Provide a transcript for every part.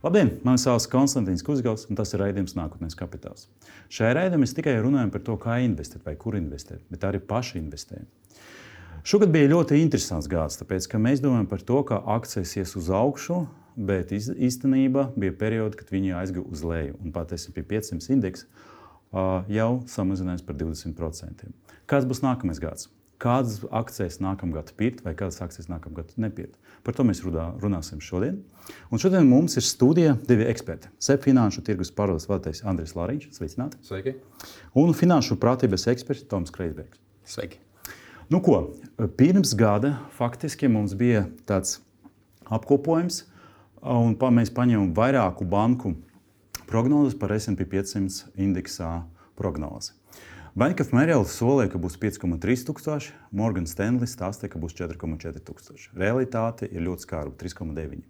Labdien! Mani sauc Konstants Kusgals, un tas ir raidījums Nākotnes kapitāls. Šajā raidījumā mēs tikai runājam par to, kā investēt vai kur investēt, bet arī paši investējam. Šogad bija ļoti interesants gads, tāpēc ka mēs domājam par to, ka akcijas ies uz augšu, bet īstenībā bija periodi, kad viņi aizgāja uz leju. Un pat SP 500 indeks jau samazinājās par 20%. Kāds būs nākamais gads? Kādas akcijas nākamgad pirkt vai kādas akcijas nākamgad nepirkt? Par to mēs runā, runāsim šodien. Un šodien mums ir studijā divi eksperti. SEP finanšu tirgus pārvaldes vadītājs Andris Lāriņš, sveicināti. Sveiki. Un finanšu prātības eksperts Toms Kreisbergs. Sveiki. Nu ko, pirms gada faktiski mums bija tāds apkopojums, un mēs paņēmām vairāku banku prognozes par SP 500 indeksā prognozi. Banka of Merrill solīja, ka būs 5,3 tūkstoši, Morgan Stanley stāstīja, ka būs 4,4 tūkstoši. Realitāte ir ļoti skarba - 3,9.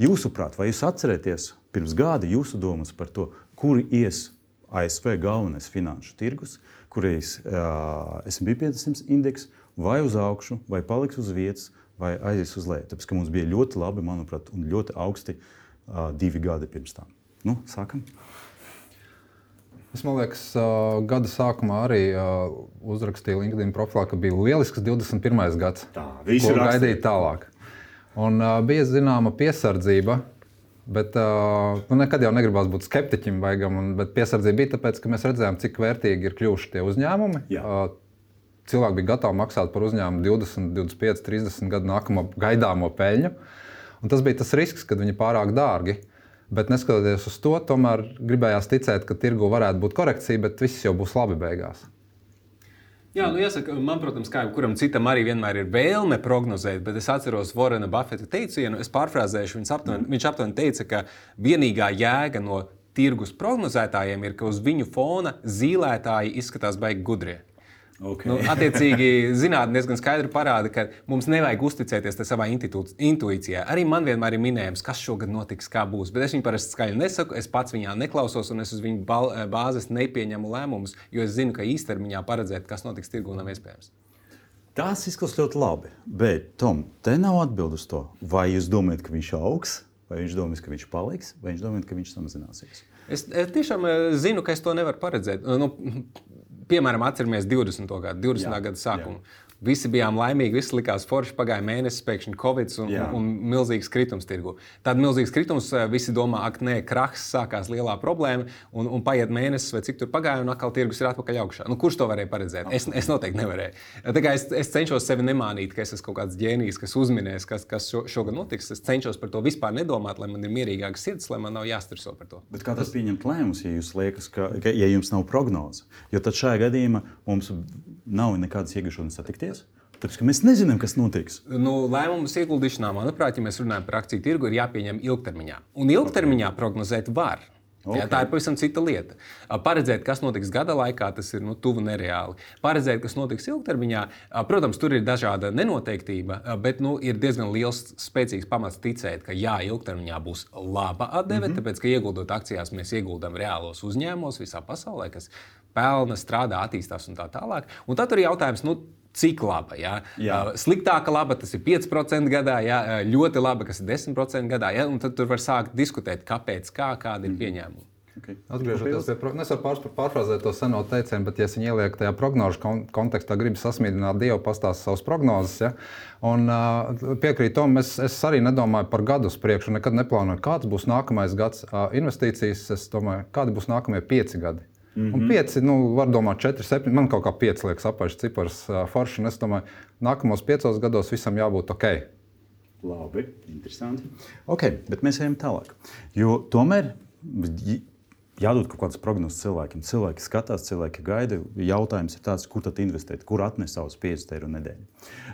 Jūsuprāt, vai jūs atcerieties pirms gada jūsu domas par to, kur ies ASV galvenais finanšu tirgus, kur ies uh, SP 500 indeks, vai uz augšu, vai paliks uz vietas, vai aizies uz leju? Tāpēc, mums bija ļoti labi, manuprāt, un ļoti augsti uh, divi gadi pirms tam. Nu, sākam! Es domāju, ka gada sākumā arī uzrakstīju LinkedIn profilā, ka bija lielisks 21. gads. Tā, viss ir gaidīt tālāk. Un uh, bija zināma piesardzība, bet uh, nu, nekad jau negribās būt skeptiķim, vaigam, un, bet piesardzība bija tāpēc, ka mēs redzējām, cik vērtīgi ir kļuvuši tie uzņēmumi. Uh, cilvēki bija gatavi maksāt par uzņēmumu 20, 25, 30 gadu nākamo gaidāmo peļņu. Un tas bija tas risks, kad viņi pārāk dārgi. Uh, Bet neskatoties uz to, tomēr gribējās ticēt, ka tirgu varētu būt korekcija, bet viss jau būs labi beigās. Jā, nu jāsaka, man, protams, kā jebkuram citam arī vienmēr ir vēlme prognozēt, bet es atceros Vorena Buffeta teicienu, es pārfrāzēšu, aptuveni, viņš aptuveni teica, ka vienīgā jēga no tirgus prognozētājiem ir, ka uz viņu fona zīlētāji izskatās baigi gudrie. Okay. Nu, attiecīgi, zinātnē diezgan skaidri parāda, ka mums nevajag uzticēties savai intuīcijai. Arī man vienmēr ir minējums, kas šogad notiks, kā būs. Bet es viņu parasti skaļi nesaku, es pats viņā neklausos un es uz viņu bāzes nepieņemu lēmumus, jo es zinu, ka īstermiņā paredzēt, kas notiks tirgū, nav iespējams. Tas izklausās ļoti labi, bet Tom, te nav atbildes uz to. Vai jūs domājat, ka viņš augs, vai viņš domā, ka viņš paliks, vai viņš domā, ka viņš samazināsies? Es, es tiešām eh, zinu, ka es to nevaru paredzēt. Nu, piemēram, atceramies 20. gadu, 20. Jā, gada sākumu. Jā. Visi bijām laimīgi, viss likās forši. Pagāja mēnesis, pēkšņi Covid un, un, un milzīgs kritums tirgu. Tad milzīgs kritums, eh, visi domā, ak, nē, krahs, sākās lielā problēma, un, un paiet mēnesis vai cik tur pagāja, un atkal tirgus ir atpakaļ augšā. Nu, kurš to varēja paredzēt? Es, es noteikti nevarēju. Es, es cenšos sevi nemānīt, ka es esmu kaut kāds ģēnijs, kas uzminēs, kas, kas šo, šogad notiks. Es cenšos par to vispār nedomāt, lai man ir mierīgāka sirds, lai man nav jāstreso par to. Bet kā tas pieņemt lēmumus, ja, liekas, ka, ka, ja jums nav prognozes? Jo tad šajā gadījumā mums nav nekādas iegūšanas satikties. Tāpēc mēs nezinām, kas notiks. Nu, lēmumus ieguldīšanā, manuprāt, ja mēs runājam par akciju tirgu, ir jāpieņem ilgtermiņā. Un ilgtermiņā okay. prognozēt var. Okay. Jā, tā ir pavisam cita lieta. Paredzēt, kas notiks gada laikā, tas ir nu, tuvu nereāli. Paredzēt, kas notiks ilgtermiņā, protams, tur ir dažāda nenoteiktība, bet nu, ir diezgan liels, spēcīgs pamats ticēt, ka jā, ilgtermiņā būs laba atdeve, mm -hmm. tāpēc, ka ieguldot akcijās, mēs ieguldam reālos uzņēmumos visā pasaulē, kas pelna, strādā, attīstās un tā tālāk. Un tad ir jautājums, nu, cik laba. Ja? Jā. Sliktāka laba tas ir 5% gadā, ja? ļoti laba, kas ir 10% gadā. Ja? Un tad tur var sākt diskutēt, kāpēc, kā, kāda ir mhm. pieņēmuma. Okay. Atgriežoties pie prognozes, es varu pārfrāzēt to seno teicienu, bet, ja viņi ieliek tajā prognožu kontekstā, grib sasmīdināt Dievu, pastāstīt savas prognozes. Ja? Un, uh, piekrītu tam, es, es arī nedomāju par gadu uz priekšu, nekad neplānoju, kāds būs nākamais gads. Uh, investīcijas, es domāju, kādi būs nākamie pieci gadi. Mm -hmm. Un pieci, nu, var domāt, četri, septiņi. Man kaut kā pieci liekas apakšs cipars forši. Es domāju, nākamos piecos gados visam jābūt ok. Labi, interesanti. Ok, bet mēs ejam tālāk. Jo tomēr jādod kaut kādas prognozes cilvēkiem. Cilvēki skatās, cilvēki gaida. Jautājums ir tāds, kur tad investēt, kur atnest savus 50 eiro nedēļu.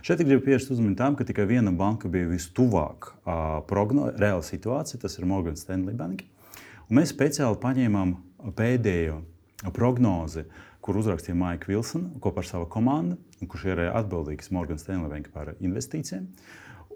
Šeit gribu pievērst uzmanību tam, ka tikai viena banka bija vistuvāk uh, progno, reāla situācija, tas ir Morgan Stanley Bank. Un mēs speciāli paņēmām pēdējo prognozi, kur uzrakstīja Maika Vilsona kopā ar savu komandu, kurš ir atbildīgs Morgan Stanley par investīcijiem.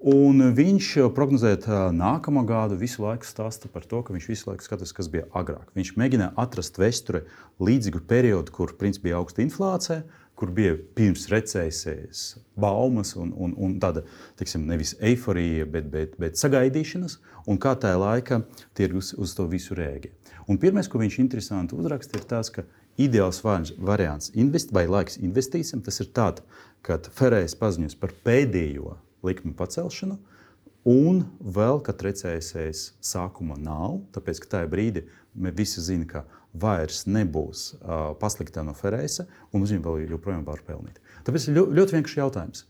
Un viņš prognozēja nākamo gadu, visu laiku stāsta par to, ka viņš visu laiku skatās, kas bija agrāk. Viņš mēģināja atrast vēsturē līdzīgu periodu, kur principā bija augsta inflācija, kur bija pirms recesijas baumas un, un, un tāda tiksim, nevis eiforija, bet, bet, bet sagaidīšanas, un kā tajā laikā tirgus uz to visu rēģē. Un pirmais, ko viņš interesanti uzraksta, ir tas, ka ideāls variants invest, vai laiks investīcijam, tas ir tāds, kad Ferējas paziņos par pēdējo likmi pacelšanu, un vēl, kad recesijas sākuma nav, tāpēc ka tajā brīdī visi zinām, ka vairs nebūs uh, pasliktā no Ferēsa, un uz viņu vēl joprojām var pelnīt. Tāpēc ļoti vienkāršs jautājums.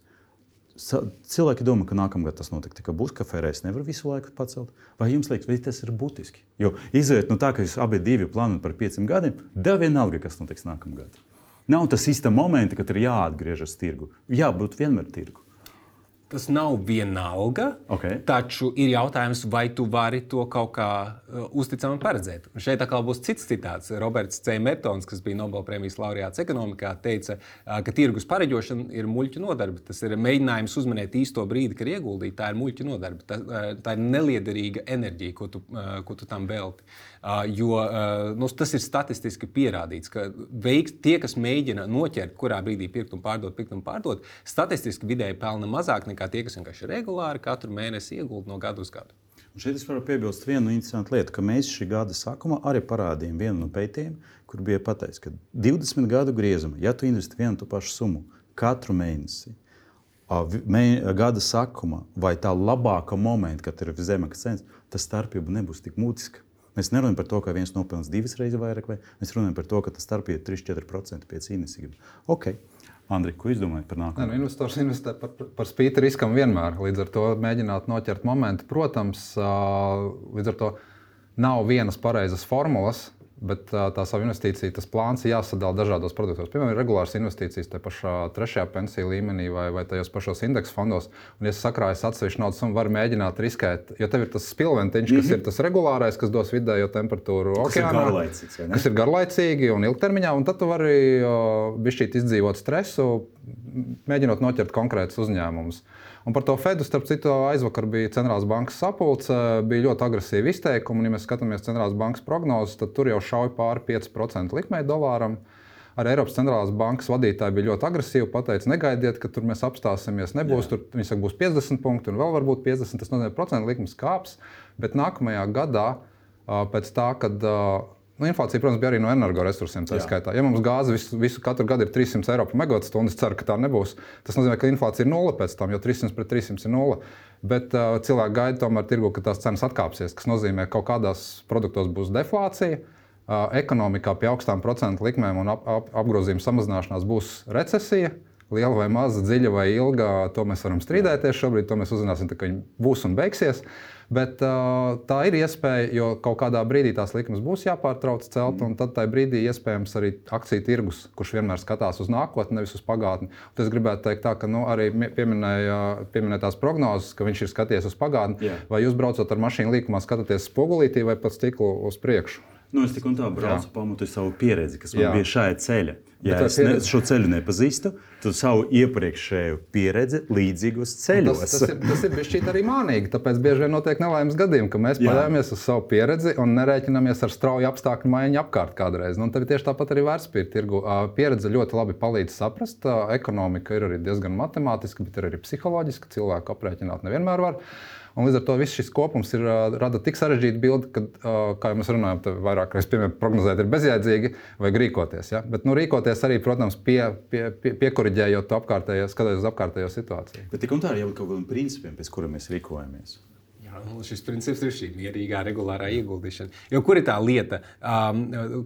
Cilvēki domā, ka nākamgad tas notiks, ka būs kafejnīca, nevar visu laiku pacelt. Vai jums liekas, vai tas ir būtiski? Jo iziet no tā, ka jūs abi divi plānojat par pieciem gadiem, da vienalga, kas notiks nākamgad. Nav tas īsta momenta, kad ir jāatgriežas tirgu. Jābūt vienmēr tirgu. Tas nav vienalga, okay. taču ir jautājums, vai tu vari to kaut kā uh, uzticami paredzēt. Un šeit atkal būs cits citāts. Roberts C. Metons, kas bija Nobelpremijas laureāts ekonomikā, teica, uh, ka tirgus pareģošana ir muļķu nodarbe. Tas ir mēģinājums uzmanēt īsto brīdi, kad ieguldīt. Tā ir muļķu nodarbe. Tā, uh, tā ir neliederīga enerģija, ko tu, uh, ko tu tam velti. Uh, jo uh, nu, tas ir statistiski pierādīts, ka veiks, tie, kas mēģina noķert, kurā brīdī pirkt un pārdot, pirkt un pārdot, statistiski vidēji pelna mazāk nekā nekā tie, kas vienkārši regulāri katru mēnesi iegulda no gada uz gadu. Un šeit es varu piebilst vienu interesantu lietu, ka mēs šī gada sākumā arī parādījām vienu no pētījumiem, kur bija pateikts, ka 20 gadu griezumā, ja tu investē vienu to pašu summu katru mēnesi, gada sākumā vai tā labākā momenta, kad ir viszemākais cenas, tas starpība nebūs tik būtiska. Mēs nerunājam par to, ka viens nopelnīs divas reizes vairāk, vai mēs runājam par to, ka tas starpība ir 3-4% pēc ienesīguma. Okay. Andri, ko izdomājat par nākotni? Nu, investors investē par, par spīti riskam vienmēr. Līdz ar to mēģināt noķert momentu. Protams, līdz ar to nav vienas pareizas formulas, bet tā savu investīciju tas plāns ir jāsadala dažādos produktos. Piemēram, regulāras investīcijas tajā pašā trešajā pensiju līmenī vai, vai tajos pašos indeksu fondos. Un, ja sakrājas atsevišķu naudas summu, var mēģināt riskēt, jo tev ir tas spilventiņš, kas mm -hmm. ir tas regulārais, kas dos vidējo temperatūru okeānā, kas ir garlaicīgi un ilgtermiņā, un tad tu vari bišķīt izdzīvot stresu, mēģinot noķert konkrētus uzņēmumus. Un par to Fedu, starp citu, aizvakar bija centrālās bankas sapulce, bija ļoti agresīvi izteikumi. Un, ja mēs skatāmies centrālās bankas prognozes, tad tur jau šauja pāri 5% likmei dolāram. Arī Eiropas centrālās bankas vadītāji bija ļoti agresīvi. Pateica, negaidiet, ka tur mēs apstāsimies. Nebūs, Jā. tur viņi saka, būs 50 punkti un vēl varbūt 50. Tas nozīmē, ka procentu likums kāps. Bet nākamajā gadā, pēc tā, kad Nu, inflācija, protams, bija arī no energoresursiem. Ja mums gāze visu, visu katru gadu ir 300 eiro par megawattstundu, es ceru, ka tā nebūs. Tas nozīmē, ka inflācija ir nulle pēc tam, jo 300 pret 300 ir nulle. Bet uh, cilvēki gaida tomēr tirgu, ka tās cenas atkāpsies, kas nozīmē, ka kaut kādās produktos būs deflācija. Uh, ekonomikā pie augstām procentu likmēm un ap, ap, apgrozījuma samazināšanās būs recesija. Liela vai maza, dziļa vai ilga, to mēs varam strīdēties. Šobrīd to mēs uzzināsim, kad viņi būs un beigsies. Uh, Bet uh, tā ir iespēja, jo kaut kādā brīdī tās likmes būs jāpārtrauc celt, un tad tajā brīdī iespējams arī akciju tirgus, kurš vienmēr skatās uz nākotni, nevis uz pagātni. Un es gribētu teikt, tā, ka nu, arī pieminēja, pieminēja tās prognozes, ka viņš ir skaties uz pagātni. Yeah. Vai jūs braucot ar mašīnu līkumā, skatāties spogulītī vai pat stiklu uz priekšu? Nu, es tik un tā braucu, pamatoju savu pieredzi, kas man Jā. bija šajā ceļā. Ja es pieredze... ne, šo ceļu nepazīstu, tad savu iepriekšējo pieredzi līdzīgos ceļos. Tas, tas ir, tas ir bijis arī mānīgi. Tāpēc bieži vien notiek nelaimes gadījumi, ka mēs paļaujamies uz savu pieredzi un nerēķinamies ar strauju apstākļu maiņu apkārt kādreiz. Nu, tad tieši tāpat arī vērtspapīra tirgu. Pieredze ļoti labi palīdz saprast. Ekonomika ir arī diezgan matemātiska, bet ir arī psiholoģiska. Cilvēku aprēķināt nevienmēr var. Un līdz ar to viss šis kopums ir, rada tik sarežģītu bildi, ka, kā jau mēs runājam, vairāk reizes piemēram, prognozēt ir bezjēdzīgi, vajag rīkoties. Ja? Bet nu, rīkoties arī, protams, pie, pie, pie, piekoriģējot apkārtējo, skatoties uz apkārtējo situāciju. Bet tik un tā ir jābūt kaut kādiem principiem, pēc kuriem mēs rīkojamies. Nu, šis princips ir šī mierīgā, regulārā ieguldīšana. Jo kur ir tā lieta, um,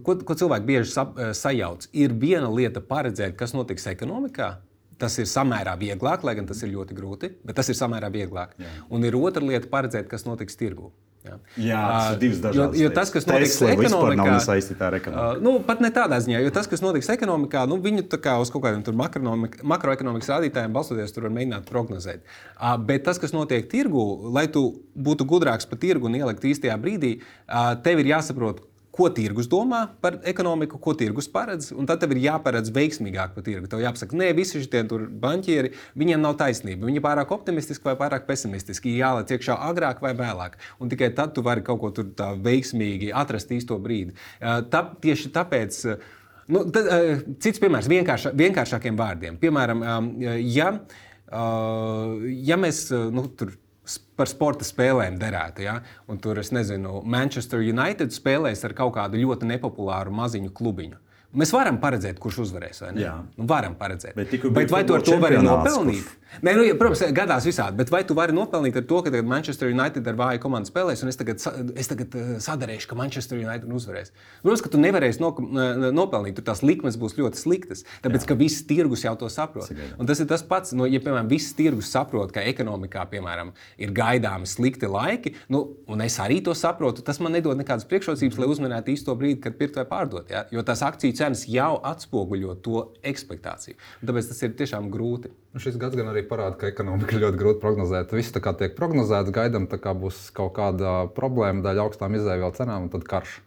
ko, ko cilvēki bieži sa, sajauc? Ir viena lieta paredzēt, kas notiks ekonomikā, Tas ir samērā vieglāk, lai gan tas ir ļoti grūti, bet tas ir samērā vieglāk. Jā. Un ir otra lieta paredzēt, kas notiks tirgū. Jā, Jā tas ir divas dažādas lietas. Jo, tas, kas notiks Tesla ekonomikā, nav saistīts ar ekonomiku. Uh, nu, pat ne tādā ziņā, jo tas, kas notiks ekonomikā, nu, viņu kā uz kaut kādiem makroekonomikas rādītājiem balstoties, tur var mēģināt prognozēt. Uh, bet tas, kas notiek tirgū, lai tu būtu gudrāks par tirgu un ielikt īstajā brīdī, uh, tev ir jāsaprot, ko tirgus domā par ekonomiku, ko tirgus paredz, tad tev ir jāparedz veiksmīgāk par tirgu. Tev jāpasaka, nē, visi šie banķieri, viņiem nav taisnība. Viņi pārāk optimistiski vai pārāk pesimistiski. Jāliek iekšā agrāk vai vēlāk. Un tikai tad tu vari kaut ko tur tā veiksmīgi atrast īsto brīdi. Tā, tieši tāpēc Nu, tad, cits piemērs vienkārša, vienkāršākiem vārdiem. Piemēram, ja, ja mēs nu, tur par sporta spēlēm derētu. Ja? Un tur, es nezinu, Manchester United spēlēs ar kaut kādu ļoti nepopulāru maziņu klubiņu. Mēs varam paredzēt, kurš uzvarēs. Nu, varam paredzēt. Bet, bet vai tu ar to vari nopelnīt? Kurš... Nē, nu, ja, protams, gadās visādi. Bet vai tu vari nopelnīt ar to, ka Manchester United ar vāju komandu spēlēs, un es tagad, es tagad uh, sadarīšu, ka Manchester United uzvarēs? Protams, ka tu nevarēsi no, nopelnīt, tur tās likmes būs ļoti sliktas. Tāpēc, Jā. ka viss tirgus jau to saprot. Un tas ir tas pats, no, ja, piemēram, viss tirgus saprot, ka ekonomikā, piemēram, ir gaidāmi slikti laiki, nu, un es arī to saprotu, tas man nedod nekādas priekšrocības, lai uzmanētu īsto brīdi, kad pirkt vai pārdot. Ja? Jo tās akciju cenas jau atspoguļo to expectāciju. Un tāpēc tas ir tiešām grūti. Nu, šis gads gan arī parāda, ka ekonomika ir ļoti grūti prognozēt. Viss tā kā tiek prognozēts, gaidām, ka būs kaut kāda problēma daļa augstām izēvielu cenām, un tad karš.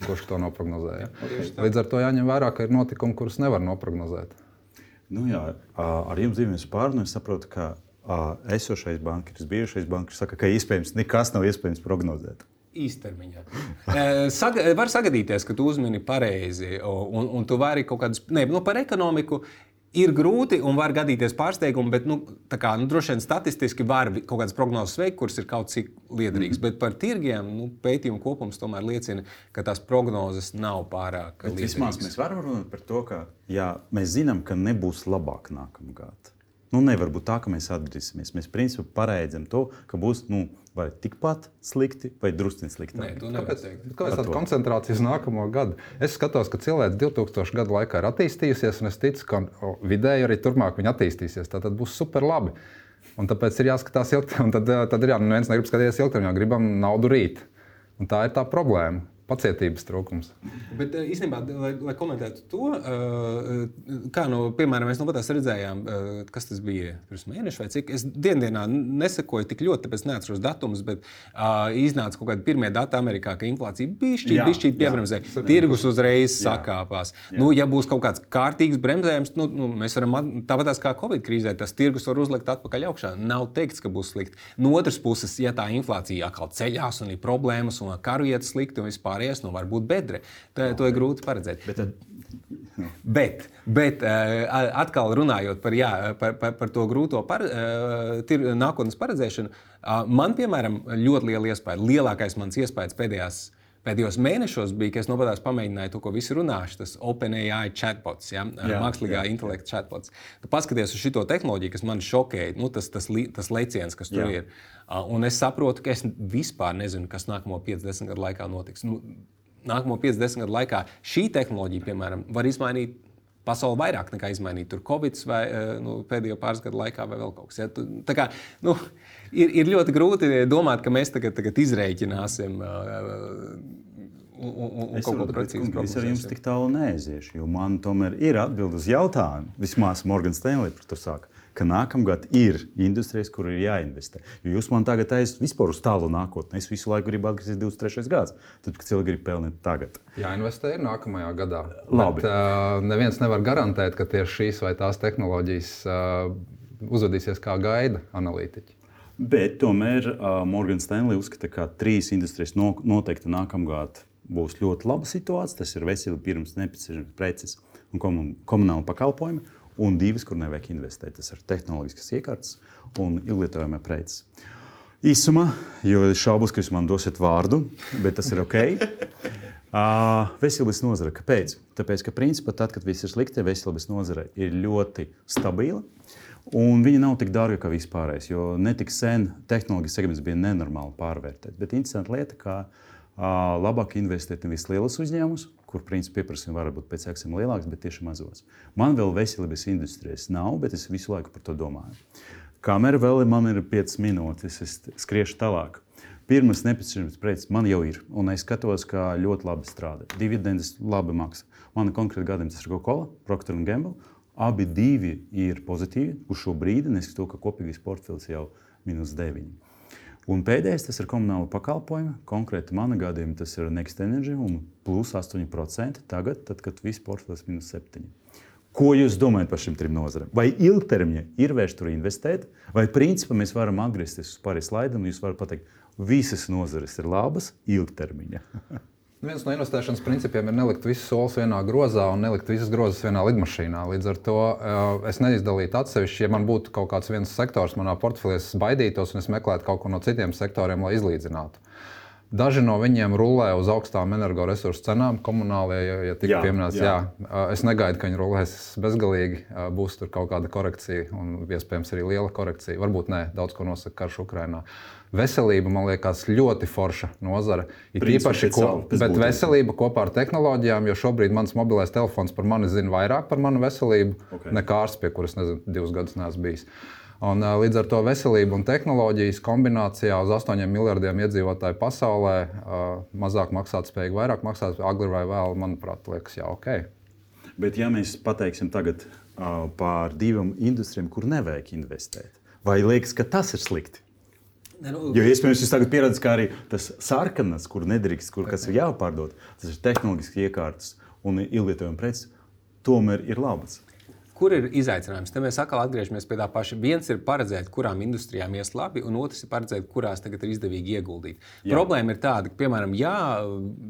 Kurš to noprognozēja? Līdz ar to jāņem vērā, ka ir notikumi, kurus nevar noprognozēt. Nu, jā, ar jums diviem pārunu es saprotu, ka esošais bankas, bijušais bankas saka, ka iespējams nekas nav iespējams prognozēt īstermiņā. Saga, var sagadīties, ka tu uzmini pareizi, un, un tu vari kaut kādas, ne, nu, par ekonomiku. Ir grūti un var gadīties pārsteigumi, bet nu, kā, nu, droši vien statistiski var kaut kādas prognozes veikt, kuras ir kaut cik liederīgas. Mm. Bet par tirgiem nu, pētījumu kopums tomēr liecina, ka tās prognozes nav pārāk liederīgas. Vismaz mēs varam runāt par to, ka jā, mēs zinām, ka nebūs labāk nākamā gada. Nu, nevar būt tā, ka mēs atgriezīsimies. Mēs principā pareidzam to, ka būs nu, vai tikpat slikti, vai drusku sliktāk. Kāpēc, kāpēc tāda koncentrācija uz nākamo gadu? Es skatos, ka cilvēks 2000 gadu laikā ir attīstījusies, un es ticu, ka vidēji arī turpmāk viņa attīstīsies. Tā tad būs super labi. Un tāpēc ir jāskatās ilgtermiņā. Tad, tad ir jā, nu viens negrib skatīties ilgtermiņā, gribam naudu rīt. Un tā ir tā problēma pacietības trūkums. Bet eh, īstenībā, lai, lai komentētu to, eh, kā no, piemēram, mēs no patās redzējām, eh, kas tas bija pirms mēneša vai cik. Es dienā nesekoju tik ļoti, tāpēc neatceros datumus, bet iznāca kaut kādi pirmie dati Amerikā, ka inflācija bija šķiet piebremzē. Tirgus uzreiz jā. sakāpās. Jā. Nu, ja būs kaut kāds kārtīgs bremzējums, nu, nu, mēs varam tāpat kā Covid krīzē, tas tirgus var uzlikt atpakaļ augšā. Nav teikts, ka būs slikti. No otras puses, ja tā inflācija atkal ceļās un ir problēmas un karu iet slikti un vispār pārējais nu, var būt bedre. Tā, to ir grūti paredzēt. Bet, tad... Bet, bet uh, atkal runājot par, jā, par, par, par to grūto par, uh, tir, nākotnes paredzēšanu, man, piemēram, ļoti liela iespēja, lielākais mans iespējas pēdējās pēdējos mēnešos bija, ka es nopatās pamēģināju to, ko visi runāšu, tas OpenAI chatbots, ja? jā, mākslīgā jā, intelekta jā. chatbots. Tu paskaties uz šo tehnoloģiju, kas man šokēja, nu, tas, tas, tas leciens, kas tur jā. ir. Un es saprotu, ka es vispār nezinu, kas nākamo 50 gadu laikā notiks. Nu, nākamo 50 gadu laikā šī tehnoloģija, piemēram, var izmainīt pasauli vairāk nekā izmainīt tur Covid vai nu, pēdējo pāris gadu laikā, vai vēl kaut kas. Ja? Tu, kā, nu, ir, ir ļoti grūti domāt, ka mēs tagad, tagad izreikināsim. Un, un, un es kaut ko precīzi es ar jums tik tālu neaiziešu, jo man tomēr ir atbilde uz jautājumu. Vismaz Morgan Stanley par to saka, ka nākamgad ir industrijas, kur ir jāinvestē. Jo jūs man tagad aizsat vispār uz tālu nākotni. Es visu laiku gribu atgriezties 23. gads, tad, cilvēki grib pelnīt tagad. Jāinvestē ir nākamajā gadā. Labi. Bet, uh, neviens nevar garantēt, ka tieši šīs vai tās tehnoloģijas uh, uzvedīsies kā gaida analītiķi. Bet tomēr uh, Morgan Stanley uzskata, ka trīs industrijas no, noteikti nākamgad būs ļoti laba situācija. Tas ir veselība, pirms nepieciešams preces un komunāla pakalpojumi. Un divas, kur nevajag investēt, tas ir tehnoloģiskas iekārtas un ilglietojamie preces. Īsumā, jo šaubos, ka jūs man dosiet vārdu, bet tas ir ok. Uh, veselības nozare. Kāpēc? Tāpēc, ka principā tad, kad viss ir slikti, veselības nozare ir ļoti stabila. Un viņi nav tik dārgi kā vispārējais, jo netik sen tehnoloģijas segments bija nenormāli pārvērtēts. Bet interesanti lieta, ka uh, labāk investēt nevis lielos uzņēmumus, kur principā pieprasījums var būt pēc iespējas lielāks, bet tieši mazos. Man vēl veselības industrijas nav, bet es visu laiku par to domāju. Kamera vēl man ir 5 minūtes, es skriešu tālāk. Pirmais nepieciešams preces man jau ir, un es skatos, kā ļoti labi strādā. Dividendes labi maksā. Man konkrēti gadījumā tas ir Coca-Cola, Procter Gamble Abi divi ir pozitīvi uz šo brīdi, neskatoties to, ka kopīgais portfels jau ir minus 9. Un pēdējais tas ir komunāla pakalpojuma. Konkrēti manā gadījumā tas ir Next Energy un plus 8% tagad, tad, kad viss portfels ir minus 7. Ko jūs domājat par šīm trim nozarēm? Vai ilgtermiņā ir vērts tur investēt, vai principā mēs varam atgriezties uz pārējiem slaidiem un jūs varat pateikt, visas nozares ir labas ilgtermiņā? Viens no investēšanas principiem ir nelikt visus solus vienā grozā un nelikt visas grozas vienā lidmašīnā. Līdz ar to uh, es neizdalītu atsevišķi. Ja man būtu kaut kāds viens sektors manā portfelī, es baidītos un es meklētu kaut ko no citiem sektoriem, lai izlīdzinātu. Daži no viņiem rulē uz augstām energoresursu cenām, komunālajie, ja, ja tika pieminēts. Jā. jā, es negaidu, ka viņi rulēs bezgalīgi. Būs tur kaut kāda korekcija, un iespējams arī liela korekcija. Varbūt ne, daudz ko nosaka karš Ukrajinā. Veselība, man liekas, ļoti forša nozara. Ir īpaši, ko, bet veselība kopā ar tehnoloģijām, jo šobrīd mans mobilais telefons par mani zina vairāk par manu veselību okay. nekā ārsts, pie kuras nezinu, divus gadus neesmu bijis. Un, līdz ar to veselību un tehnoloģijas kombinācijā uz 8 miljardiem iedzīvotāju pasaulē mazāk maksāt spējīgi, vairāk maksāt, agri vai vēl, manuprāt, liekas, jā, ok. Bet, ja mēs pateiksim tagad par divām industrijām, kur nevajag investēt, vai liekas, ka tas ir slikti? Nu, jo iespējams, jūs tagad pieredzat, ka arī tas sarkanas, kur nedrīkst, kur kas ir jāpārdod, tas ir tehnoloģiski iekārtas un ilgietojuma preces, tomēr ir labas. Kur ir izaicinājums? Te mēs atkal atgriežamies pie tā paša. Viens ir paredzēt, kurām industrijām ies labi, un otrs ir paredzēt, kurās tagad ir izdevīgi ieguldīt. Jā. Problēma ir tāda, ka, piemēram, jā,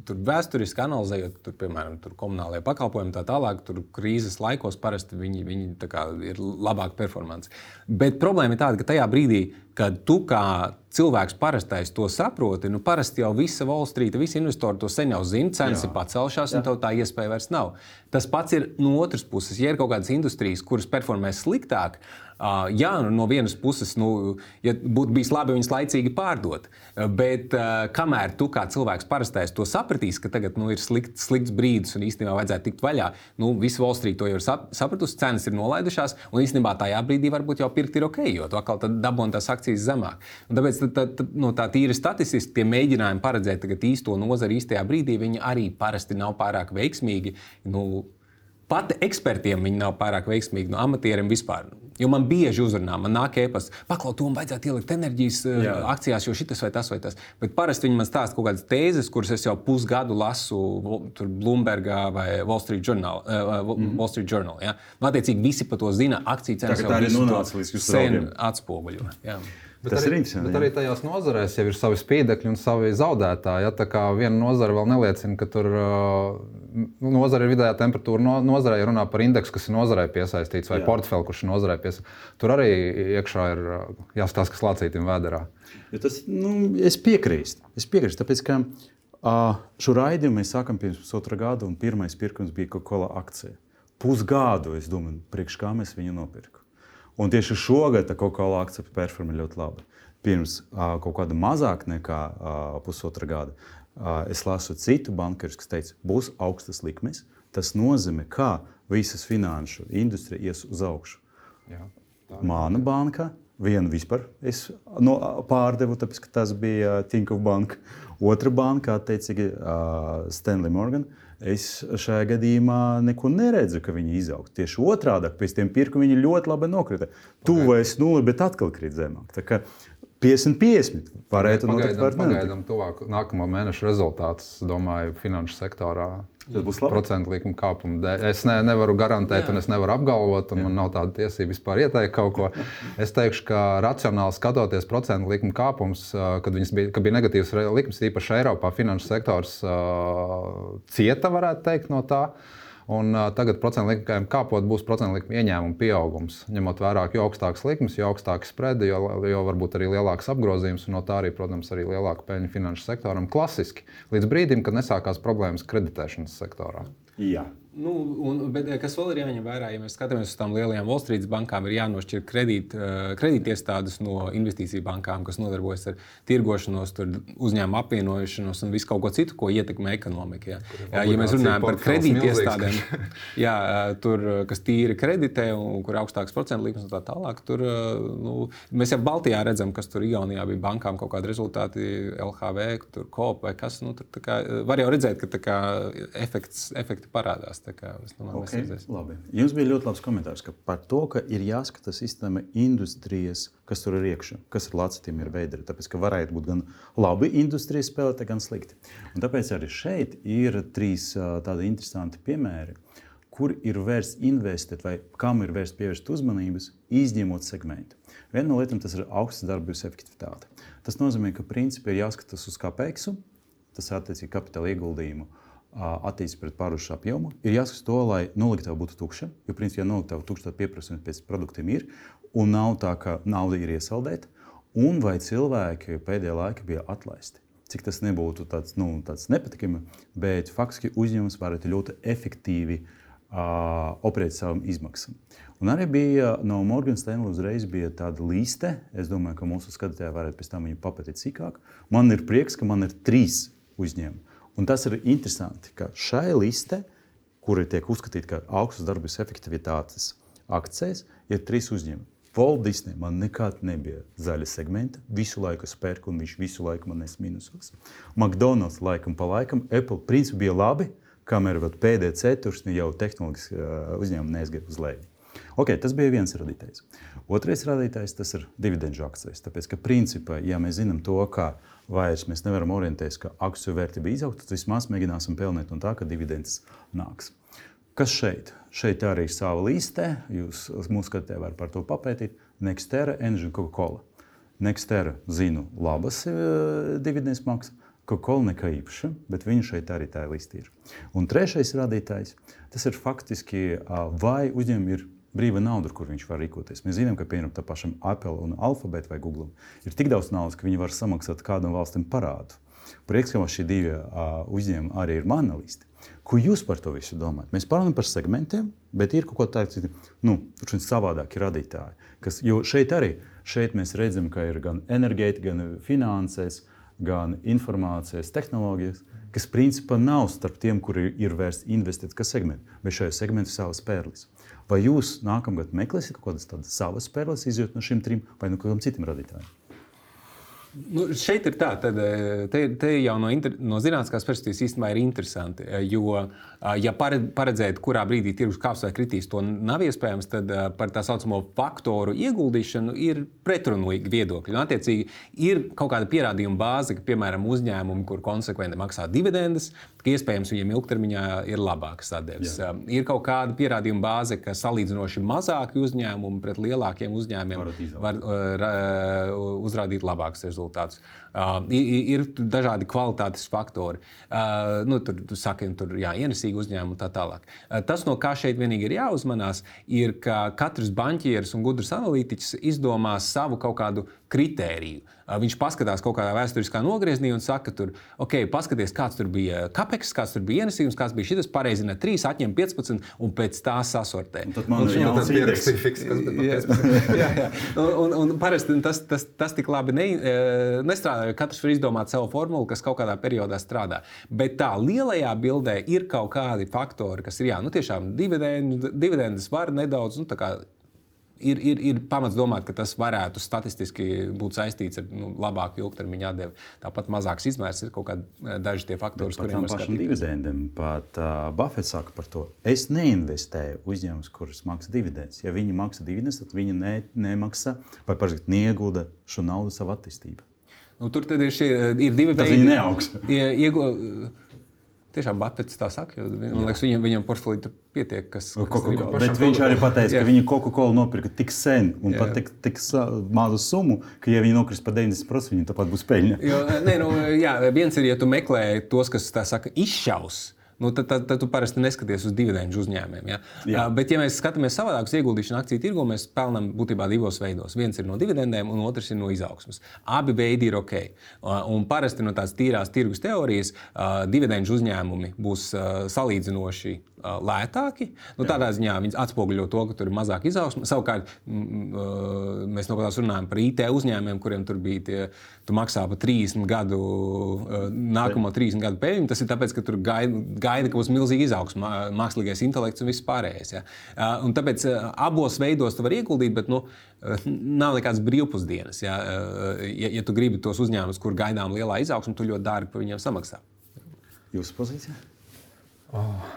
tur vēsturiski analizējot, tur, piemēram, tur komunālajie pakalpojumi tā tālāk, tur krīzes laikos parasti viņi, viņi kā, ir labāka performance. Bet problēma ir tāda, ka tajā brīdī, kad tu kā cilvēks parastais to saproti, nu parasti jau visa Wall Street, visi investori to sen jau zina, cenas Jā. ir pacelšās, un tev tā iespēja vairs nav. Tas pats ir no otras puses, ja ir kaut kādas industrijas, kuras performē sliktāk, Uh, jā, nu, no vienas puses, nu, ja būtu bijis labi viņas laicīgi pārdot, bet kamēr tu kā cilvēks parastais to sapratīs, ka tagad nu, ir slikt, slikts brīdis un īstenībā vajadzētu tikt vaļā, nu, visa Wall Street to jau ir sap, sapratusi, cenas ir nolaidušās, un īstenībā tajā brīdī varbūt jau pirkt ir ok, jo tu atkal dabūji tās akcijas zemāk. Un tāpēc tā, tā, no tā tīra statistiski tie mēģinājumi paredzēt īsto nozari īstajā brīdī, viņi arī parasti nav pārāk veiksmīgi. Nu, Pat ekspertiem viņi nav pārāk veiksmīgi, no amatieriem vispār. Jo man bieži uzrunā, man nāk ēpas, paklaus, to man vajadzētu ielikt enerģijas uh, akcijās, jo šis vai tas vai tas. Bet parasti viņi man stāsta kaut kādas tēzes, kuras es jau pusgadu lasu Bloombergā vai Wall Street Journal. Uh, mm. Wall Street Journal ja? Nu, attiecīgi visi par to zina, akciju cenas jau ir nonācis līdz jūsu sen atspoguļo. Bet tas arī, ir interesanti. Bet arī tajās nozarēs jau ir savi spīdekļi un savi zaudētāji. Ja? Tā kā viena nozara vēl neliecina, ka tur uh, nozara ir vidējā temperatūra. No, nozarē ja runā par indeksu, kas ir nozarē piesaistīts, vai portfeli, kurš ir nozarē piesaistīts. Tur arī iekšā ir uh, jāstāsta, kas lācītam vēderā. Ja tas, nu, es piekrītu. Es piekrītu, tāpēc, ka uh, šo raidījumu mēs sākam pirms pusotra gada, un pirmais pirkums bija Coca-Cola akcija. Pusgadu, es domāju, priekš kā mēs viņu nopirkām. Un tieši šogad Coca-Cola akcija performē ļoti labi. Pirms uh, kaut kāda mazāk nekā uh, pusotra gada uh, es lasu citu bankerus, kas teica, būs augstas likmes. Tas nozīmē, ka visas finanšu industrija ies uz augšu. Jā, Mana banka, viena vispār es no, pārdevu, tāpēc ka tas bija Tinkov banka. Otra banka, attiecīgi, uh, Stanley Morgan. Uh, Es šajā gadījumā neko neredzu, ka viņi izaugtu. Tieši otrādi, pēc tam pirku viņi ļoti labi nokrita. Tuvojas nulli, bet atkal krīt zemāk. 50, 50. Varētu notikt, var pagaidām tuvāk nākamā mēneša rezultātus, domāju, finanšu sektorā. Tas būs labi. Procentu likuma kāpuma dēļ. Es ne, nevaru garantēt, Jā. un es nevaru apgalvot, un Jā. man nav tāda tiesība vispār ieteikt kaut ko. Es teikšu, ka racionāli skatoties procentu likuma kāpums, kad bija, kad bija negatīvs likums, īpaši Eiropā, finanšu sektors cieta, varētu teikt, no tā. Un, uh, tagad procentu likmēm kāpot, būs procentu likuma ieņēmuma pieaugums. Ņemot vērā, jo augstākas likmes, jo augstāks spredi, jo, jo varbūt arī lielāks apgrozījums, un no tā arī, protams, arī lielāka peļņa finanšu sektoram klasiski. Līdz brīdim, kad nesākās problēmas kreditēšanas sektorā. Jā. Nu, un, bet, eh, kas vēl ir jāņem vērā, ja mēs skatāmies uz tām lielajām Wall Street bankām, ir jānošķir kredīt, eh, kredītiestādes no investīciju bankām, kas nodarbojas ar tirgošanos, uzņēmumu apvienošanos un visu kaut ko citu, ko ietekmē ekonomika. Ja, ja, ja mēs runājam par kredītiestādēm, jā, eh, tur, kas tīri kreditē un kur ir augstāks procentu likmes un tā tālāk, tur nu, mēs jau Baltijā redzam, kas tur Igaunijā bija bankām kaut kādi rezultāti, LHV, tur COP vai kas. Nu, tur, kā, var jau redzēt, ka kā, efekts, efekti parādās. Kā, domāju, okay, labi. Jums bija ļoti labs komentārs par to, ka ir jāskatās sistēma industrijas, kas tur ir iekšā, kas ar lācītiem ir veidoti. Tāpēc, ka varētu būt gan labi industrijas spēlētāji, gan slikti. Un tāpēc arī šeit ir trīs tādi interesanti piemēri, kur ir vērts investēt vai kam ir vērts pievērst uzmanības, izņemot segmentu. Viena no lietām tas ir augsts darbības efektivitāte. Tas nozīmē, ka principā ir jāskatās uz kāpeksu, tas attiecīgi kapitāla ieguldījumu attīstīt pret pārušu apjomu, ir jāskatās to, lai noliktava būtu tukša. Jo, principā, ja noliktava tukša, tad pieprasījums pēc produktiem ir, un nav tā, ka nauda ir iesaldēta, un vai cilvēki pēdējā laikā bija atlaisti. Cik tas nebūtu tāds, nu, tāds nepatikami, bet faktiski uzņēmums varētu ļoti efektīvi uh, operēt savām izmaksām. Un arī bija no Morgan Stanley uzreiz bija tāda liste. Es domāju, ka mūsu skatītāji varētu pēc tam viņu papētīt sīkāk. Man ir prieks, ka man ir trīs uzņēmumi. Un tas ir interesanti, ka šai listē, kuri tiek uzskatīti par augstas darbības efektivitātes akcijas, ir trīs uzņēmumi. Walt Disney man nekad nebija zaļa segmenta. Visu laiku spērku, un viņš visu laiku man nes mīnusos. McDonald's laikam pa laikam, Apple principā bija labi, kamēr pēdējā ceturksnī jau tehnoloģiski uzņēmumi neizgāja uz leju. Okay, tas bija viens radītājs. Otrais radītājs ir dividendžu akcijas. Tāpēc, ka principā, ja mēs zinām to, ka vairs mēs nevaram orientēties, ka akciju vērtība izaugs, tad vismaz mēģināsim pelnīt no tā, ka dividendes nāks. Kas šeit? Šeit arī ir sava liste. Jūs mūsu skatījumā varat par to papētīt. Nextera, Enģina, Coca-Cola. Nextera zinu labas uh, dividendes maksas. Coca-Cola nekā īpaša, bet viņa šeit arī tā liste ir. Un trešais rādītājs tas ir faktiski, uh, vai uzņēmumi ir brīva nauda, kur viņš var rīkoties. Mēs zinām, ka piemēram tam pašam Apple un Alphabet vai Google ir tik daudz naudas, ka viņi var samaksāt kādam valstim parādu. Prieks, ka šie divi uh, uzņēmumi arī ir liste. Ko jūs par to visu domājat? Mēs parunājam par segmentiem, bet ir kaut kas tāds, nu, savādāki radītāji. Kas, jo šeit arī šeit mēs redzam, ka ir gan enerģētika, gan finanses, gan informācijas tehnoloģijas, kas principā nav starp tiem, kuri ir vērsti investēt, kas segmenti, bet šajā segmentā ir savas pērlis. Vai jūs nākamgad meklēsiet kaut kādas savas spēles, izjūt no šiem trim vai no kādiem citiem radītājiem? Nu, šeit ir tā, tad, eh, te, te jau no, inter, no zinātniskās perspektīvas īstenībā ir interesanti. Eh, jo, eh, ja paredzēt, kurā brīdī tirgus kāps vai kritīs, to nav iespējams, tad par tā saucamo faktoru ieguldīšanu ir pretrunīgi viedokļi. Un, attiecīgi, ir kaut kāda pierādījuma bāze, ka, piemēram, uzņēmumi, kur konsekventi maksā dividendes, ka iespējams viņiem ilgtermiņā ir labākas atdeves. Jā. Ir kaut kāda pierādījuma bāze, ka salīdzinoši mazāki uzņēmumi pret lielākiem uzņēmumiem var uh, uzrādīt labākus rezultātus. Uh, ir, dažādi kvalitātes faktori. Uh, nu, tur tu saki, tur ir ienesīgi uzņēmumi un tā tālāk. Uh, tas, no kā šeit vienīgi ir jāuzmanās, ir, ka katrs banķieris un gudrs analītiķis izdomās savu kaut kādu kritēriju. Viņš paskatās kaut kādā vēsturiskā nogriezienī un saka, tur, ok, paskaties, kāds tur bija kapeks, kāds tur bija ienesījums, kāds bija šis pareizi, 3, atņem 15 un pēc tā sasortē. Un tad man ir jāatcerās, kas ir fiks. Jā, jā. Un, un, un parasti tas, tas, tas tik labi ne, nestrādā, jo katrs var izdomāt savu formulu, kas kaut kādā periodā strādā. Bet tā lielajā bildē ir kaut kādi faktori, kas ir jā, nu tiešām dividendes var nedaudz. Nu, ir, ir, ir pamats domāt, ka tas varētu statistiski būt saistīts ar nu, labāku ilgtermiņa atdevi. Tāpat mazāks izmērs ir kaut kādi eh, daži tie faktori, kuriem ir pašam dividendiem. Pat uh, Buffets saka par to. Es neinvestēju uzņēmumus, kurus maksā dividendes. Ja viņi maksā dividendes, tad viņi ne, nemaksā vai parasti niegulda šo naudu savu attīstību. Nu, tur ir, šie, ir divi veidi. Viņi neaugs. Iegu, Tiešām Bafets tā saka, jo man liekas, viņam, viņam portfelī tur pietiek, kas, Coca -Cola. Bet viņš arī pateica, ka viņi Coca-Cola nopirka tik sen un jā. pat tik, tik mazu summu, ka, ja viņi nokris par 90%, viņiem tāpat būs peļņa. jo, nē, nu, jā, viens ir, ja tu meklē tos, kas tā saka, izšaus nu, tad, tad, tad tu parasti neskaties uz dividendžu uzņēmumiem. Ja? Jā. Uh, bet, ja mēs skatāmies savādāk uz ieguldīšanu akciju tirgu, mēs pelnām būtībā divos veidos. Viens ir no dividendēm, un otrs ir no izaugsmas. Abi veidi ir ok. Uh, un parasti no tās tīrās tirgus teorijas uh, dividendžu uzņēmumi būs salīdzinoši lētāki. Nu, tādā ziņā viņi atspoguļo to, ka tur ir mazāk izaugsme. Savukārt, mēs no kādas runājam par IT uzņēmumiem, kuriem tur bija tie, tu maksā par 30 gadu, nākamo 30 gadu peļņu. Tas ir tāpēc, ka tur gaida gaida, ka būs milzīga izaugsme, mākslīgais intelekts un viss pārējais. Ja? Un tāpēc abos veidos tu vari ieguldīt, bet nu, nav nekādas brīvpusdienas. Ja? Ja, ja tu gribi tos uzņēmumus, kur gaidām lielā izaugsme, tu ļoti dārgi par viņiem samaksā. Jūsu pozīcija? Oh,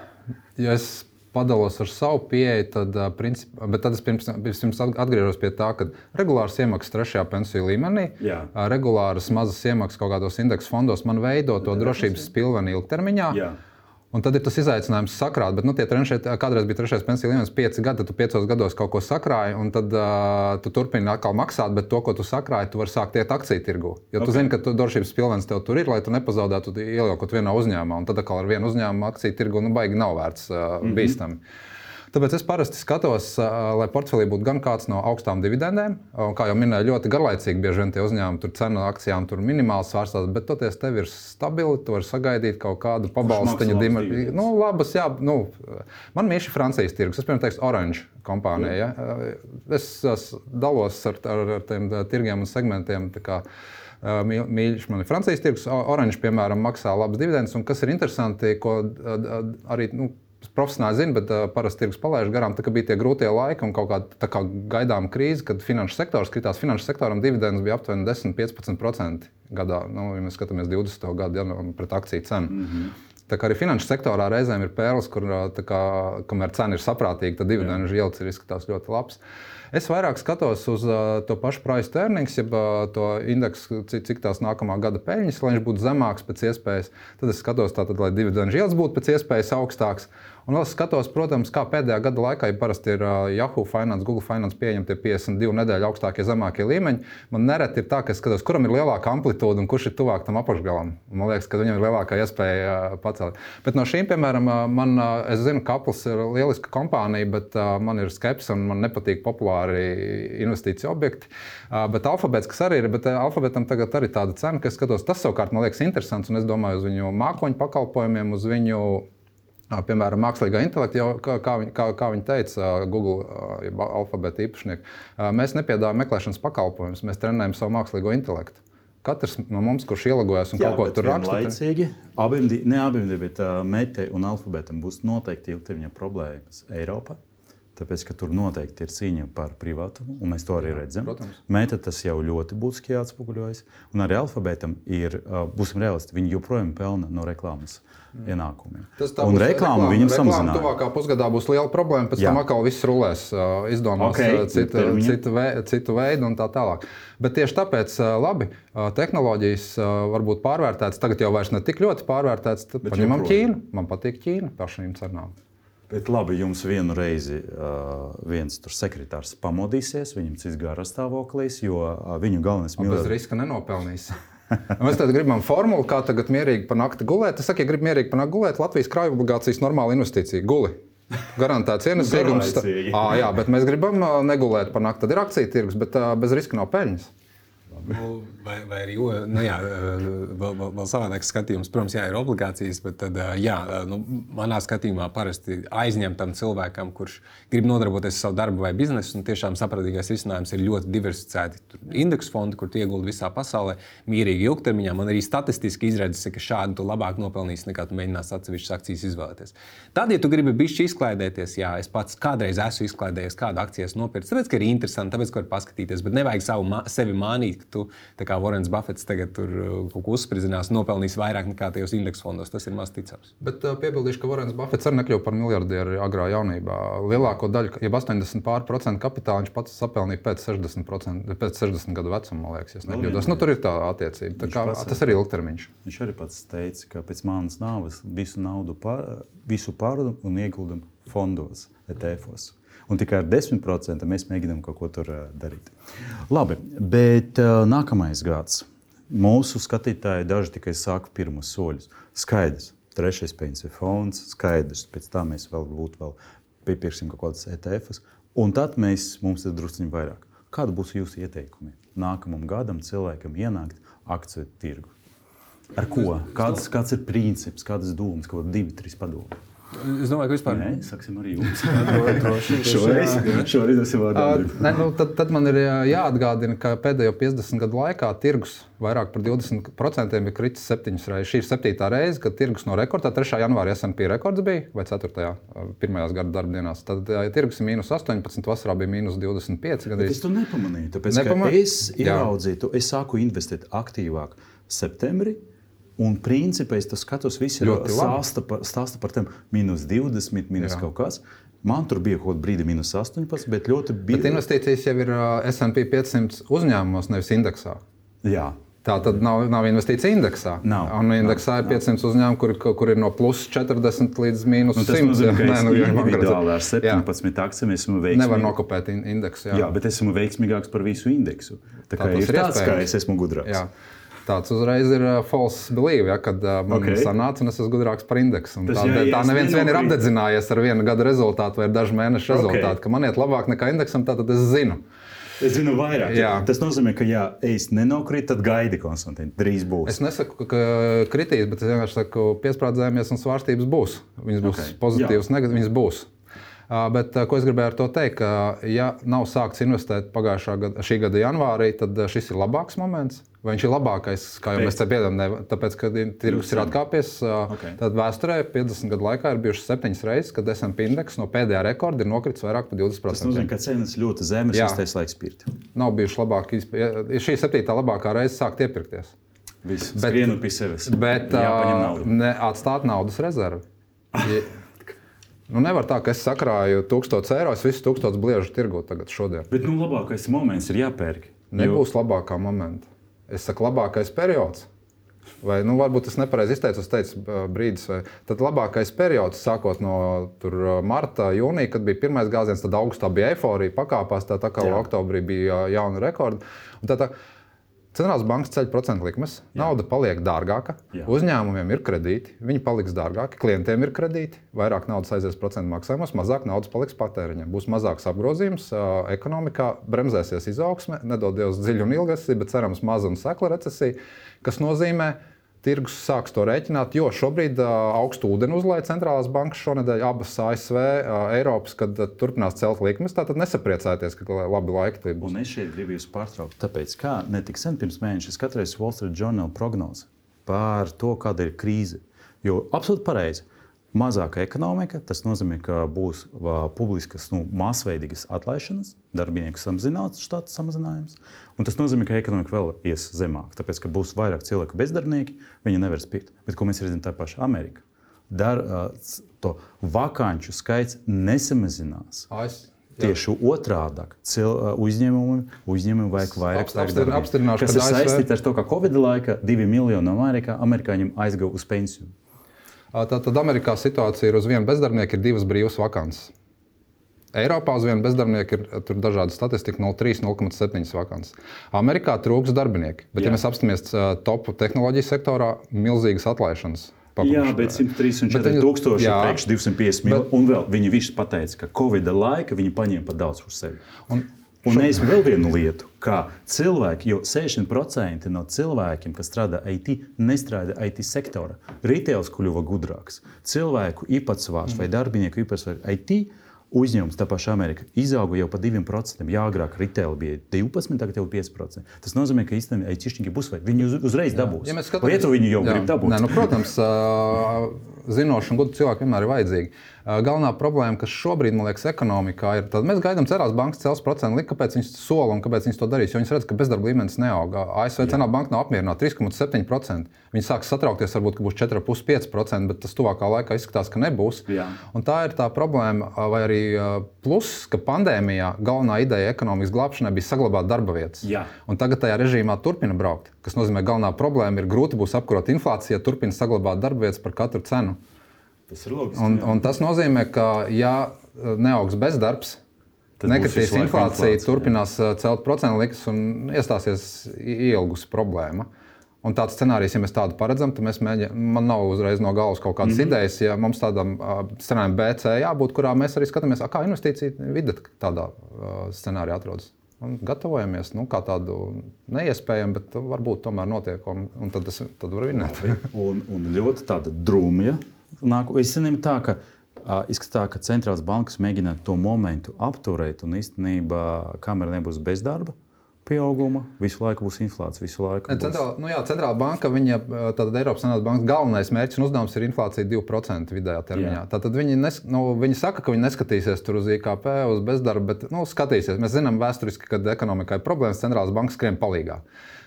ja es padalos ar savu pieeju, tad, princip, tad es pirms, pirms atgriežos pie tā, ka regulāras iemaksas trešajā pensiju līmenī, Jā. regulāras mazas iemaksas kaut kādos indeksu fondos man veido to drošības pilveni ilgtermiņā. Jā. Un tad ir tas izaicinājums sakrāt, bet nu, tie trešie, kādreiz bija trešais pensiju līmenis, pieci gadi, tad tu piecos gados kaut ko sakrāji, un tad uh, tu turpini atkal maksāt, bet to, ko tu sakrāji, tu vari sākt iet akciju tirgu. Jo okay. tu zini, ka tu drošības pilvens tev tur ir, lai tu nepazaudētu ieliekot vienā uzņēmumā, un tad atkal ar vienu uzņēmumu akciju tirgu nu, baigi nav vērts uh, mm -hmm. bīstami. Tāpēc es parasti skatos, lai portfelī būtu gan kāds no augstām dividendēm, un, kā jau minēju, ļoti garlaicīgi bieži vien tie uzņēmumi, tur cena akcijām tur minimāls svārstās, bet toties tev ir stabili, tu vari sagaidīt kaut kādu pabalstiņu. Nu, labas, jā, nu, man mīļš ir Francijas tirgus, es piemēram teiktu Orange kompānija. Ja? Es, es dalos ar, ar, ar tiem tirgiem un segmentiem. Mīļš man ir Francijas tirgus, Orange, piemēram, maksā labas dividendes. Un kas ir interesanti, ko arī nu, profesionāli zina, bet uh, parasti tirgus palaiž garām. Tā bija tie grūtie laiki un kaut kāda kā gaidāma krīze, kad finanšu sektors kritās. Finanšu sektoram dividendes bija aptuveni 10-15% gadā. Nu, ja mēs skatāmies 20. gadu ja, nu, pret akciju cenu. Mm -hmm. Tā kā arī finanšu sektorā reizēm ir pērles, kur, kā, kamēr cena ir saprātīga, tad dividendžu yields ir izskatās ļoti labs. Es vairāk skatos uz uh, to pašu price earnings, jeb uh, to indeksu, cik, cik tās nākamā gada peļņas, lai viņš būtu zemāks pēc iespējas. Tad es skatos, tātad, lai dividendžu yields būtu pēc iespējas augstāks. Un vēl skatos, protams, kā pēdējā gada laikā, ja parasti ir Yahoo Finance, Google Finance pieņemti 52 nedēļu augstākie, zemākie līmeņi, man nereti ir tā, ka es skatos, kuram ir lielāka amplitūda un kurš ir tuvāk tam apakšgalam. Man liekas, ka viņam ir lielākā iespēja pacelt. Bet no šīm, piemēram, man, es zinu, ka Apple ir lieliska kompānija, bet man ir skepsis un man nepatīk populāri investīciju objekti. Bet alfabēts, kas arī ir, bet alfabētam tagad arī tāda cena, ka es skatos, tas savukārt man liekas interesants un es domāju uz viņu mākoņu pakalpojumiem, uz viņu Piemēram, mākslīgā intelekta, jau kā, kā, kā, kā viņi teica, Google alfabēta īpašnieki, mēs nepiedāvājam meklēšanas pakalpojumus, mēs trenējam savu mākslīgo intelektu. Katrs no mums, kurš ielāgojas un Jā, kaut ko tur raksta, laicīgi, abiem, ne abiem, bet uh, metei un alfabētam būs noteikti ilgtermiņa problēmas Eiropā. Tāpēc, ka tur noteikti ir cīņa par privātumu, un mēs to arī Jā, redzam. Protams. Mēta tas jau ļoti būtiski atspoguļojas. Un arī alfabētam ir, būsim realisti, viņi joprojām pelna no reklāmas mm. ienākumiem. Tas un reklāma viņam samazinās. Tuvākā pusgadā būs liela problēma, pēc Jā. tam atkal viss rulēs, izdomās okay. citu, citu, ve, citu veidu un tā tālāk. Bet tieši tāpēc labi, tehnoloģijas varbūt pārvērtētas, tagad jau vairs ne tik ļoti pārvērtētas. Paņemam Ķīnu. Man patīk Ķīna par šīm cenām. Bet labi, jums vienu reizi uh, viens sekretārs pamodīsies, viņam cits garas stāvoklis, jo uh, viņu galvenais mīlestības. Bez riska nenopelnīs. Mēs tad gribam formulu, kā tagad mierīgi pa nakti gulēt. Es saku, ja grib mierīgi pa nakti gulēt, Latvijas krājuma obligācijas normāla investīcija. Guli. Garantēts ienesīgums. ah, jā, bet mēs gribam negulēt pa nakti. Tad ir akciju tirgus, bet uh, bez riska nav peļņas. Nu, vai, vai arī nu, jā, vēl, vēl, vēl savādāks skatījums, protams, jā, ir obligācijas, bet tad, jā, nu, manā skatījumā parasti aizņemtam cilvēkam, kurš grib nodarboties ar savu darbu vai biznesu, un tiešām saprātīgais risinājums ir ļoti diversificēti indeksu fondi, kur iegulda visā pasaulē, mierīgi ilgtermiņā. Man arī statistiski izredzes, ka šādi tu labāk nopelnīsi nekā tu mēģināsi atsevišķas akcijas izvēlēties. Tad, ja tu gribi bišķi izklaidēties, jā, es pats kādreiz esmu izklaidējies, kādu akcijas nopirkt, tāpēc, ka ir interesanti, tāpēc, ka var paskatīties, bet nevajag savu, sevi mānīt tu, kā Vorens Buffets, tagad tur uh, kaut ko uzspridzinās, nopelnīs vairāk nekā tajos indeksu fondos. Tas ir maz ticams. Bet uh, piebildīšu, ka Vorens Buffets arī nekļuva par miljardieru agrā jaunībā. Lielāko daļu, ja 80% kapitāla viņš pats sapelnīja pēc 60, pēc 60 gadu vecuma, man liekas, ja nekļūdos. Nu, tur ir tā attiecība. Tā kā, pats, tas arī ir ilgtermiņš. Viņš arī pats teica, ka pēc manas nāves visu naudu pār, visu pārdodu un ieguldam fondos, ETF-os un tikai ar 10% mēs mēģinām kaut ko tur darīt. Labi, bet uh, nākamais gads. Mūsu skatītāji daži tikai sāka pirmos soļus. Skaidrs, trešais pensiju fonds, skaidrs, pēc tam mēs vēl būtu vēl piepirksim kaut kādas ETFs, un tad mēs, mums ir drusciņi vairāk. Kādi būs jūsu ieteikumi nākamam gadam cilvēkam ienākt akciju tirgu? Ar ko? Kāds, kāds ir princips, kādas domas, kaut kādi divi, trīs padomi? Es domāju, ka vispār. Nē, sāksim ar jums. šoreiz, šoreiz esmu atbildīgs. Uh, nu, tad, tad man ir jāatgādina, ka pēdējo 50 gadu laikā tirgus vairāk par 20% ir kritis septiņas reizes. Šī ir septītā reize, kad tirgus no rekorda, 3. janvārī SP rekords bija, vai 4. pirmajās gada darbdienās. Tad ja tirgus ir mīnus 18, vasarā bija mīnus 25. Gadījis. Es to nepamanīju, tāpēc Nepamanī... es ieraudzīju, es sāku investēt aktīvāk septembrī. Un principā es skatos, visi ir stāsta par, stāsta par tiem minus 20, minus Jā. kaut kas. Man tur bija kaut brīdi minus 18, bet ļoti bieži. Bet investīcijas jau ir SP 500 uzņēmumos, nevis indeksā. Jā. Tā tad nav, nav investīcija indeksā. Nav, un indeksā nav, ir 500 uzņēmumi, kur, kur ir no plus 40 līdz mīnus Nu, tas 100. nozīmē, ka Nē, nu, individuāli ar Jā. 17 akcijiem esmu Nevar veiksmīgs. nokopēt in- indeksu. Jā. Jā, bet esmu veiksmīgāks par visu indeksu. Tā kā tas ir ir tāds, iespējams. es esmu gudrāks. Jā. Tāds uzreiz ir uh, false belief, ja, kad uh, man Ok. okay. sanāca, un es esmu gudrāks par indeksu. Tā, jā, tā, neviens vien ir apdedzinājies ar vienu gada rezultātu vai dažu mēnešu rezultātu, ka man iet labāk nekā indeksam, tad es zinu. Es zinu vairāk. Jā. Tas nozīmē, ka, ja es nenokrītu, tad gaidi, Konstantīna. Drīz būs. Es nesaku, ka kritīs, bet es vienkārši saku, piesprādzējamies un svārstības būs. Viņas būs Ok. okay. pozitīvas, negatīvas, viņas būs. Uh, Bet uh, ko es gribēju ar to teikt, ka, ja nav sākts investēt pagājušā gada, šī gada janvārī, tad uh, šis ir labāks moments. Vai viņš ir labākais, kā jau mēs te piedāvājam, tāpēc, ka tirgus ir atkāpies. uh, Ok. Tad vēsturē 50 gadu laikā ir bijušas septiņas reizes, kad SP indeks no pēdējā rekorda ir nokritis vairāk par 20%. Tas nozīmē, ka cenas ļoti zemes, es teicu, laiks pirkt. Nav bijuši labāki. ja- Šī septītā labākā reize sākt iepirkties. Viss Bet- skrienu pie sevis. Bet naudu. ne, atstāt naudas rezervi. Nu nevar tā, ka es sakrāju 1000 eiro, es visu 1000 bliežu tirgu tagad šodien. Bet nu, labākais moments ir jāpērk. Nebūs labākā momenta. Es saku, labākais periods. Vai, nu, varbūt es nepareizi izteicu, es teicu, brīdis, vai tad labākais periods, sākot no tur, marta, jūnija, kad bija pirmais gāziens, tad augustā bija eifórija, pakāpās tā, tā kā Jā. oktobrī bija jauna rekorda. Un Tā, tā, Centrālās bankas ceļ procentu likmes, nauda paliek dārgāka, Jā. uzņēmumiem ir kredīti, viņi paliks dārgāki, klientiem ir kredīti, vairāk naudas aizies procentu maksājumos, mazāk naudas paliks patēriņam. Būs mazāks apgrozījums, ekonomikā bremzēsies izaugsme, nedod Dievs dziļu un ilgasī, bet cerams maza un sekla recesija, kas nozīmē, tirgus sāks to rēķināt, jo šobrīd augstu ūdeni uzlaiž centrālās bankas šonadēļ, abas ASV, Eiropas, kad turpinās celt likmes. Tātad nesapriecājieties, ka labi laiki tie būs. Un es šeit gribu jūs pārtraukt. Tāpēc, kā netik sen pirms mēneša, es katreiz Wall Street Journal prognozi par to, kāda ir krīze. Jo absolūti pareizi. Mazāka ekonomika, tas nozīmē, ka būs vā, publiskas, nu, masveidīgas atlaišanas, darbinieku samazināts, štata samazinājums. Un tas nozīmē, ka ekonomika vēl ies zemāk, tāpēc, ka būs vairāk cilvēku bezdarbnieki, viņi nevar pirkt. Bet ko mēs redzam tā paša Amerikā? Dar, uh, to vakanču skaits nesamazinās. AS Tieši otrādi - uzņēmumiem, uzņēmumiem vajag vairāk kas ka ir ASV saistīts ar to, ka Covid laika divi miljoni Amerikā, amerikāņiem aizgāja uz pensiju. Tātad Amerikā situācija ir uz vienu bezdarbnieku, ir divas brīvas vakances. Eiropā uz vienu bezdarbnieku ir tur dažādi statistika, 0,3, 0,7 vakances. Amerikā trūks darbinieki, bet, Jā. ja mēs apstāmies top tehnoloģiju sektorā, milzīgas atlaišanas. Jā, paplašinās. bet 134 Bet viņi- tūkstoši, jā. priekš 250 miljoni. Un vēl viņi visi pateica, ka Covid laika viņi paņēma par daudz uz sevi. Un Un neesmu vēl vienu lietu, ka cilvēki, jo 60% no cilvēkiem, kas strādā IT, nestrādā IT sektorā. Retails kļuva gudrāks. Cilvēku īpatsvars vai darbinieku īpatsvars IT uzņēmums, tā paša Amerika, izauga jau par 2%. Jā, agrāk retail bija 12, tagad jau 5%. Tas nozīmē, ka īstenībā IT būs vai viņi uz, uzreiz dabūs. Ja mēs skatāmies- Lietu viņi jau Jā. grib dabūt. Nē, nu, protams, un gudri cilvēki vienmēr ir vajadzīgi. Galvenā problēma, kas šobrīd, man liekas, ekonomikā ir, tad mēs gaidām, cerās, bankas cels procentu likmi, kāpēc viņas sola un kāpēc viņas to darīs. Jo viņas redz, ka bezdarba līmenis neaug. ASV centrālā banka nav apmierināta 3,7%. Viņi sāks satraukties, varbūt, būs 4,5%, bet tas tuvākā laikā izskatās, ka nebūs. Tā ir tā problēma, vai arī ā, plus, ka pandēmijā galvenā ideja ekonomikas glābšanai bija saglabāt darba vietas. Tagad tajā režīmā turpina braukt. Tas nozīmē, ka galvenā problēma ir grūti būs apkarot inflāciju, ja turpina saglabāt darba vietas par katru cenu. Tas ir loģiski. Un, jā. un tas nozīmē, ka ja uh, neaugs bezdarbs, nekritīs inflācija, inflācija, turpinās uh, celt procentu likmes un iestāsies ilgus problēma. Un tāds scenārijs, ja mēs tādu paredzam, tad mēs mēģinām, man nav uzreiz no galvas kaut kādas mm -hmm. idejas, ja mums tādam uh, scenārijam B, C jābūt, kurā mēs arī skatāmies, kā investīcija vide tādā scenārijā atrodas. Un gatavojamies nu, kā tādu neiespējamu, bet varbūt tomēr notiek, un, un tad, tas, tad var vinēt. un, un ļoti tāda drūmja. Nāk, es zinu, tā, ka izskatās, ka centrālās bankas mēģina to momentu apturēt, un īstenībā, kamēr nebūs bezdarba pieauguma, visu laiku būs inflācija, visu laiku. Būs. Centrāla, nu jā, centrālā banka, viņa, tātad Eiropas Savienības bankas galvenais mērķis un uzdevums ir inflācija 2% vidējā termiņā. Jā. Tātad viņi, nes, nu, viņi saka, ka viņi neskatīsies tur uz IKP, uz bezdarbu, bet nu, skatīsies. Mēs zinām vēsturiski, kad ekonomikai ir problēmas, centrālās bankas skrien palīgā.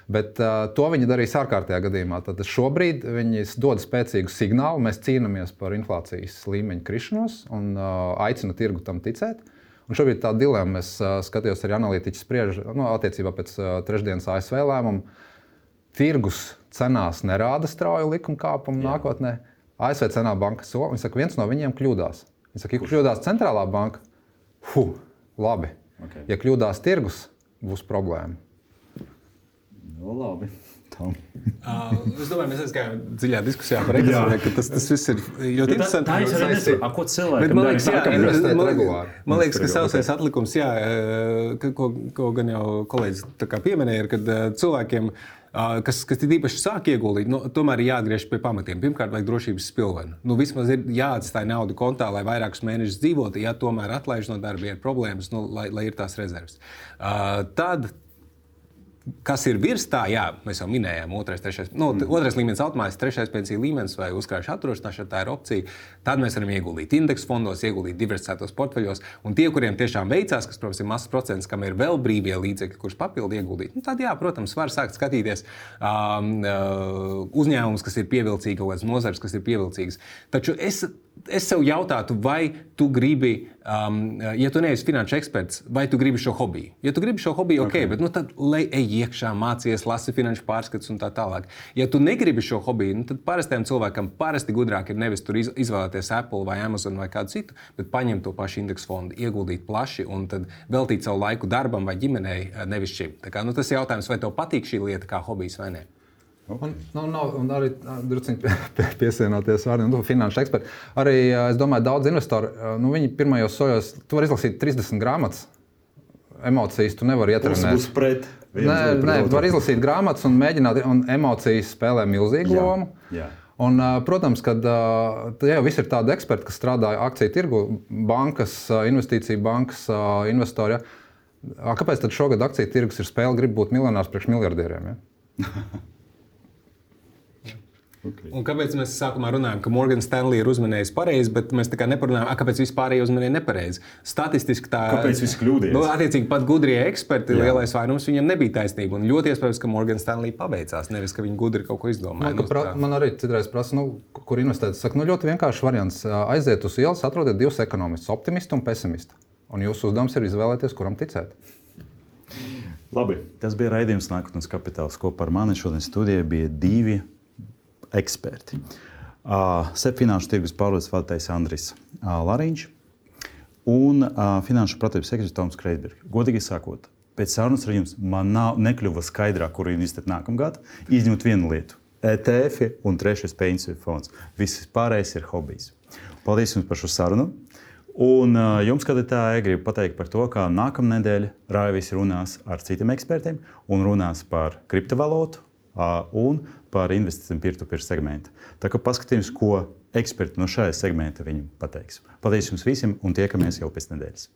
Bet uh, to viņi darīs ārkārtējā gadījumā. Tad šobrīd viņi dod spēcīgu signālu. Mēs cīnāmies par inflācijas līmeņa krišanos un uh, aicina tirgu tam ticēt. Un šobrīd tā dilemma, es uh, skatījos, arī analītiķi spriež nu, attiecībā pēc uh, trešdienas ASV lēmumu. tirgus cenās nerāda strauju likuma kāpumu Jā. nākotnē. ASV cenā banka sola. Viņi saka, viens no viņiem kļūdās. Viņi saka, ja kļūdās centrālā banka, fu, labi. Okay. Ja kļūdās tirgus, būs problēma. No, nu, labi. uh, es domāju, mēs aizgājām dziļā diskusijā par ekonomiku. Tas, tas viss ir ļoti interesanti. Tā, tā ir saistība. Ko cilvēki man liekas, jā, jā, man, man liekas, ka savsais atlikums, jā, ko, ko gan jau kolēģis pieminēja, ir, kad cilvēkiem kas, kas ir īpaši sāk ieguldīt, nu, tomēr ir jāatgriežas pie pamatiem. Pirmkārt, vajag drošības spilvenu. Nu, vismaz ir jāatstāj naudu kontā, lai vairākus mēnešus dzīvotu. Ja tomēr atlaiž no darba, ir problēmas, nu, lai, lai ir tās rezerves. Uh, tad Kas ir virs tā, jā, mēs jau minējām, otrais, trešais, nu, mm. otrais līmenis automātiski, trešais pensiju līmenis vai uzkrājuša apdrošināšana, tā ir opcija. Tad mēs varam ieguldīt indeksu fondos, ieguldīt diversificētos portfeļos. Un tie, kuriem tiešām veicās, kas, protams, ir mazs procents, kam ir vēl brīvie līdzekļi, kurus papildu ieguldīt, nu, tad, jā, protams, var sākt skatīties um, uzņēmumus, kas ir pievilcīgi, kaut kādas nozares, kas ir pievilcīgas. Taču es es sev jautātu, vai tu gribi, um, ja tu neesi finanšu eksperts, vai tu gribi šo hobiju. Ja tu gribi šo hobiju, ok, okay. bet nu, tad lai ej iekšā, mācies, lasi finanšu pārskats un tā tālāk. Ja tu negribi šo hobiju, nu, tad parastajam cilvēkam parasti gudrāk ir nevis tur izvēlēties Apple vai Amazon vai kādu citu, bet paņemt to pašu indeksu fondu, ieguldīt plaši un tad veltīt savu laiku darbam vai ģimenei, nevis šim. Kā, nu, tas ir jautājums, vai tev patīk šī lieta kā hobijs vai nē. Un, nu, nav, un arī druskuļi piesienoties vārdiem, nu, finanšu eksperti. Arī es domāju, daudz investoru, nu, viņi pirmajos soļos, tu vari izlasīt 30 grāmatas. Emocijas tu nevari. Pret, nē, nē tu vari izlasīt grāmatas un mēģināt, un emocijas spēlē milzīgu jā, lomu. Jā. Un, protams, ka jau viss ir tādi eksperti, kas strādā akciju tirgu, bankas, investīciju bankas, investori. Ja? Kāpēc tad šogad akciju tirgus ir spēle, grib būt miljonārs priekš miljardieriem? Ja? Okay. Un kāpēc mēs sākumā runājam, ka Morgan Stanley ir uzmanējis pareizi, bet mēs tā kā neparunājam, kāpēc vispārējie uzmanīja nepareizi? Statistiski tā kāpēc viss kļūdījās? Nu, attiecīgi, pat gudrie eksperti, Jā. lielais vairums viņiem nebija taisnība. Un ļoti iespējams, ka Morgan Stanley pabeigās, nevis ka viņi gudri kaut ko izdomāja. Man, nu, pra, man arī citreiz prasa, nu, kur investēt. Saka, nu, ļoti vienkāršs variants. Aiziet uz ielas, atrodiet divus ekonomistus, optimistu un pesimistu. Un jūsu uzdevums ir izvēlēties, kuram ticēt. Labi, tas bija raidījums Nākotnes kapitāls. Kopā ar mani šodien studijā bija divi eksperti. Uh, SEP finanšu tirgus pārvaldes vadītājs Andris uh, Lariņš un uh, finanšu pratības sekretārs Toms Kreisbergs. Godīgi sakot, pēc sarunas ar jums man nav, nekļuva skaidrāk, kur investēt nākamgad, izņemot vienu lietu. ETF un trešais pensiju fonds. Viss pārējais ir hobijs. Paldies jums par šo sarunu. Un uh, jums, skatītāji, gribu pateikt par to, ka nākamā nedēļa Raivis runās ar citiem ekspertiem un runās par kriptovalūtu uh, un par investīcijiem peer-to-peer segmentu. Tā kā paskatīsimies, ko eksperti no šajā segmenta viņam pateiks. Paldies jums visiem un tiekamies jau pēc nedēļas.